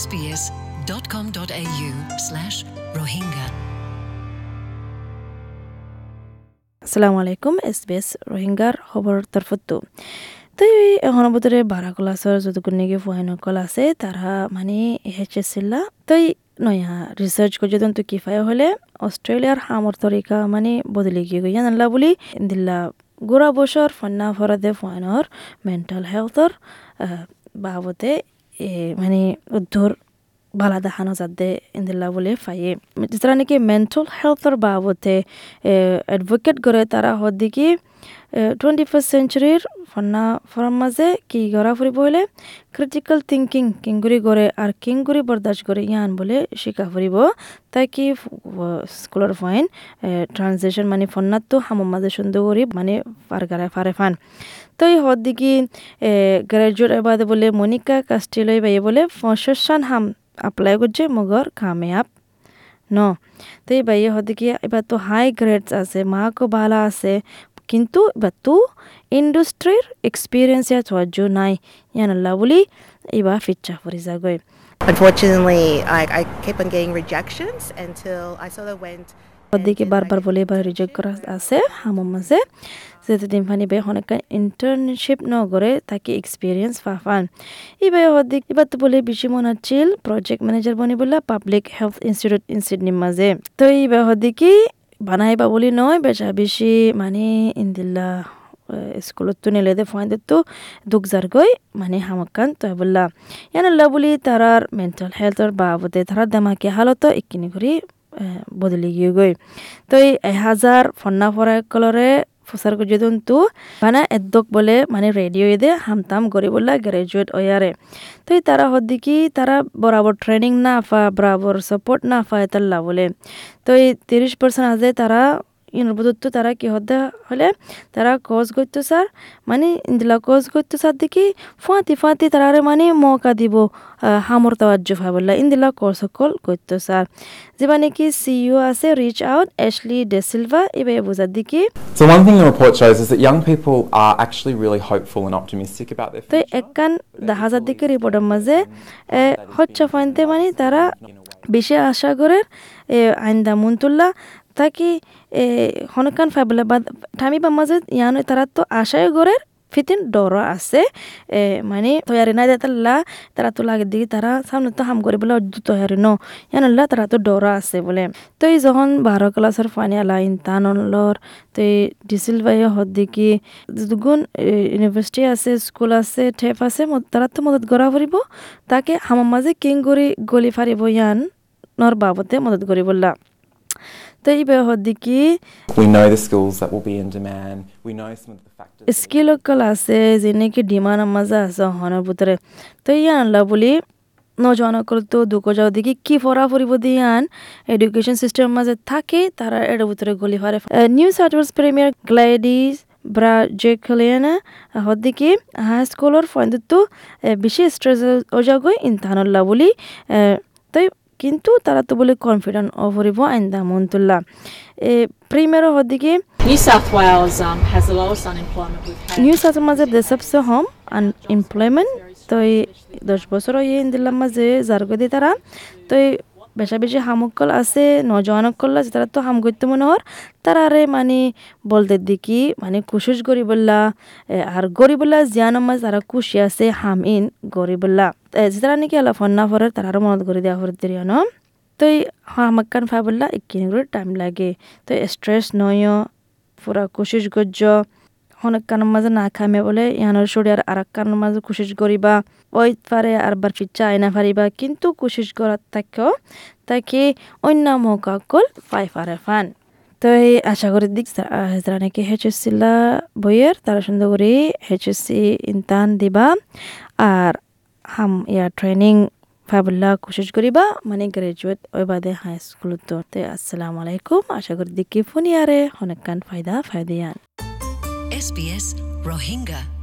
sbs.com.au slash rohingya. আসসালামু আলাইকুম S B S রোহিঙ্গার খবর তরফতো। তো এখন ভিতরে বারা ক্লাসর যতক্ষণ নাকি ফুয়াইনকল আছে তারা মানে হেচেছিলা তো নয়া রিসার্চ করে যখন তো কিফাই হলে অস্ট্রেলিয়ার হামর তরিকা মানে বদলে গিয়ে গিয়া নাল্লা বলি দিল্লা গোড়া বছর ফন্না ফরাদে ফুয়াইনর মেন্টাল হেলথর বাবতে এ মানে উদ্ধর বালা দেখানো যাতে ইন্দিল্লা বলে ফাইয়ে। যারা নাকি মেন্টাল হেলথের বাবদে অ্যাডভোকেট করে তারা হদ্দিকি টুৱেণ্টি ফাৰ্ষ্ট চেঞ্চুৰীৰ ফন্না ফৰাম মাজে কি কৰা ফুৰিব হ'লে ক্ৰিটিকেল থিংকিং কিংগুৰি কৰে আৰু কিংগুৰি বৰদাস্ত কৰে ইয়ান বোলে শিকা ফুৰিব তাই কি স্কুলৰ ফাইন ট্ৰান্সলেশ্যন মানে ফন্নাতটো হামৰ মাজে সুন্দৰ কৰি মানে পাৰগাৰে ফাৰে ফান। তো এই হদ দিকি গ্ৰেজুৱেট এবাদে বোলে মনিকা কাষ্টিলৈ বাইয়ে বোলে ফসান হাম এপ্লাই করছে মগর কাময়াব। ন তো এই বাইয়ে হতে এবার তো হাই গ্রেডস আছে মাকও ভালো আছে কিন্তু ইন্ডাস্ট্রির এক্সপিরিয়েন্স ইয়া চর্য নাই। ইয়ানাল্লা বলি এবার ফিচ্চা ফুরি যাগৈ। Unfortunately, I, I kept on getting rejections until I sort of went. did বারবার বলে এবার রিজেক্ট করা আছে হামর মাঝে। যেতে দিন ফানি বে অনেক ইন্টার্নশিপ ন করে তাকে এক্সপিরিয়েন্স ফাফান এবার ওদিক এবার তো বলে বেশি মনে হচ্ছিল প্রজেক্ট ম্যানেজার বনি বললা পাবলিক হেলথ ইনস্টিটিউট ইনস্টিটিউট মাঝে। তো এইবার ওদিকে বানাইবা বলি নয় বেচা বেশি মানে ইন্দিল্লা স্কুলতো তো নিলে দে ফাইন তো দুঃখ যারগৈ মানে হামাকান তো বললা ইয়ানাল্লা বলি তারার মেন্টাল হেলথর বাবদে তারার দামাকে হালত ইকিনি করি বদলি গিয়ে গই। তো এই এহাজার ফন্না ফরাই কলরে ফসার যদন তু। মানে এদ্দক বলে মানে রেডিও এদে হামতাম গরি বললা গ্রাজুয়েট ওয়ারে তো তারা তারা কি তারা বরাবর ট্রেনিং না ফা বরাবর সাপোর্ট না ফা এতাল্লা বলে। তো এই তিরিশ পার্সেন্ট আছে তারা ইনবদত্ত তারা কি হতে হলে? তারা কজ করতো স্যার মানে ইন্দিলা কজ করতো স্যার দেখি ফাঁতি ফাঁতি তারারে মানে মৌকা দিব হামর তাওয়াজ্য ফাই বললা ইন্দিলা কজ সকল করতো স্যার যে মানে কি সিইও আছে রিচ আউট অ্যাশলি ডেসিলভা এবার বোঝার দিকে। So one thing the report shows is that young people are actually really hopeful and optimistic about their তো future. একখান দেখা যার দিকে রিপোর্টের মাঝে হচ্ছে ফাইনতে মানে তারা বেশি আশা করে আইন দামুন তুল্লা তাকি হনকান ফাইবলে বা ঠামিবা মাঝে ইয়ান তারা তো আশায় করে ফিতিন ডর আছে। মানে তৈয়ারি নাই দেতাল্লা তারা তো লাগে দিকে তারা সামনে তো হাম করে বলে তৈয়ারি ন। ইয়ানল্লা তারা তো ডর আছে বলে। তো এই যখন বারো ক্লাসের ফানি আলা ইনতানলর তো এই ডিসিল বাই হদ দিকে দুগুণ ইউনিভার্সিটি আছে, স্কুল আছে ঠেপ আছে তারা তো মদত করা ফুরিব তাকে হামার মাঝে কিং করে গলি ফারিব ইয়ান নর বাবতে মদত করি বললা আছে যেনে কি ডিমান্ড মাঝে আছে হনের ভিতরে তো ইয়ান আনলা বলি নজওয়ানসকল তো দুঃখ যাও দেখি কি ফরা ফুরিব দিয়ান এডুকেশন সিস্টেমের মাঝে থাকে তারা এর ভিতরে গলি ফারে New South Wales premier Gladys Berejiklian হদ্দিকি high স্কুলের ফয়েন্দতো বেশি স্ট্রেস ওজাগৈ ইনতানল্লা বলি তাই কিন্তু তারা তো বলে কনফিডেন্ট অফরিব আইন্দা মন্তুল্লা প্রিমিয়ার হদ্দিকি New South Wales has the lowest unemployment we've had. New South মাঝে দেশবসে হম আনএমপ্লয়মেন্ট তো এই দশ বছর ইয়ে দিলাম মাঝে জারগদি তারা। তো এই বেশা বেশি হামকল আছে নজওয়ানকল আছে তারা তো হাম করতে মনে হর তারা আরে মানে বলতে দিকি মানে কুশিস গরিবল্লা আর গরিবল্লা জিয়ান মাঝ তারা খুশি আছে হাম ইন গরিবল্লা যারা নাকি আলা ফন্না ফরে তারা মনত করে দেওয়া ফরে দিও ন তো হামাক্কান ফাইবল্লা একিনি করে টাইম লাগে। তো স্ট্রেস নয়, পুরা কোশিস গজ্য অনেক কানের মাঝে না খামে বলে, ইহানোর শরীর আর আরেক কানের মাঝে কোশিস করিবা। ওই পারে আরবার ফিচ্ছা আইনা পারিবা কিন্তু কোশিস করার থাকেও, তাকে অন্য মৌকা কল পাই পারে ফান। তো এই আশা করি দিক যারা নাকি হেচএসসিলা বইয়ের, তারা সুন্দর করে হেচএসসি ইনতান দিবা। আর হাম ইয়ার ট্রেনিং ফাবুল্লা কোশিস করিবা মানে গ্রাজুয়েট ওই বাদে হাই স্কুলত তো। আসসালামু আলাইকুম, আশা করি দিকি ফোনিয়ারে। অনেক কান ফায়দা, ফায়দিয়ান। SBS Rohingya